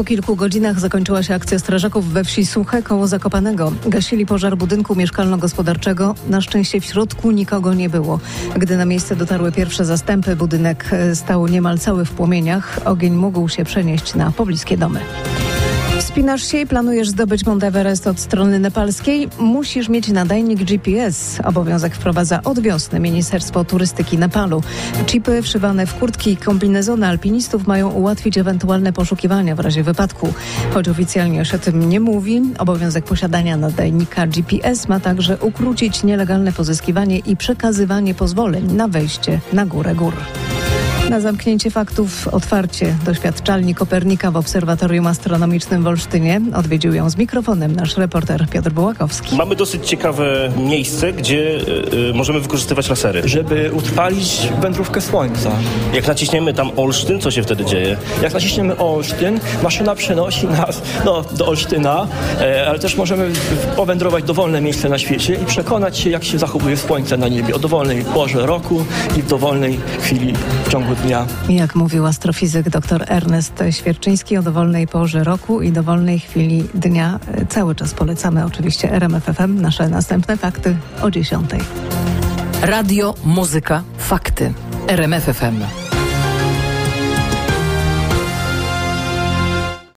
Po kilku godzinach zakończyła się akcja strażaków we wsi Suche koło Zakopanego. Gasili pożar budynku mieszkalno-gospodarczego. Na szczęście w środku nikogo nie było. Gdy na miejsce dotarły pierwsze zastępy, budynek e, stał niemal cały w płomieniach. Ogień mógł się przenieść na pobliskie domy. Wspinasz się i planujesz zdobyć Mount Everest od strony nepalskiej? Musisz mieć nadajnik GPS. Obowiązek wprowadza od wiosny Ministerstwo Turystyki Nepalu. Chipy wszywane w kurtki i kombinezony alpinistów mają ułatwić ewentualne poszukiwania w razie wypadku. Choć oficjalnie się tym nie mówi, obowiązek posiadania nadajnika GPS ma także ukrócić nielegalne pozyskiwanie i przekazywanie pozwoleń na wejście na górę gór. Na zamknięcie faktów otwarcie doświadczalni Kopernika w Obserwatorium Astronomicznym w Olsztynie. Odwiedził ją z mikrofonem nasz reporter Piotr Bułakowski. Mamy dosyć ciekawe miejsce, gdzie y, możemy wykorzystywać lasery. żeby utrwalić wędrówkę Słońca. Jak naciśniemy tam Olsztyn, co się wtedy dzieje? Jak naciśniemy Olsztyn, maszyna przenosi nas no, do Olsztyna, e, ale też możemy powędrować dowolne miejsce na świecie i przekonać się, jak się zachowuje Słońce na niebie o dowolnej porze roku i w dowolnej chwili w ciągu dnia. Jak mówił astrofizyk dr Ernest Świerczyński o dowolnej porze roku i dowolnej chwili dnia. Cały czas polecamy oczywiście RMFFM. Nasze następne fakty o 10. Radio, muzyka, fakty. RMFFM.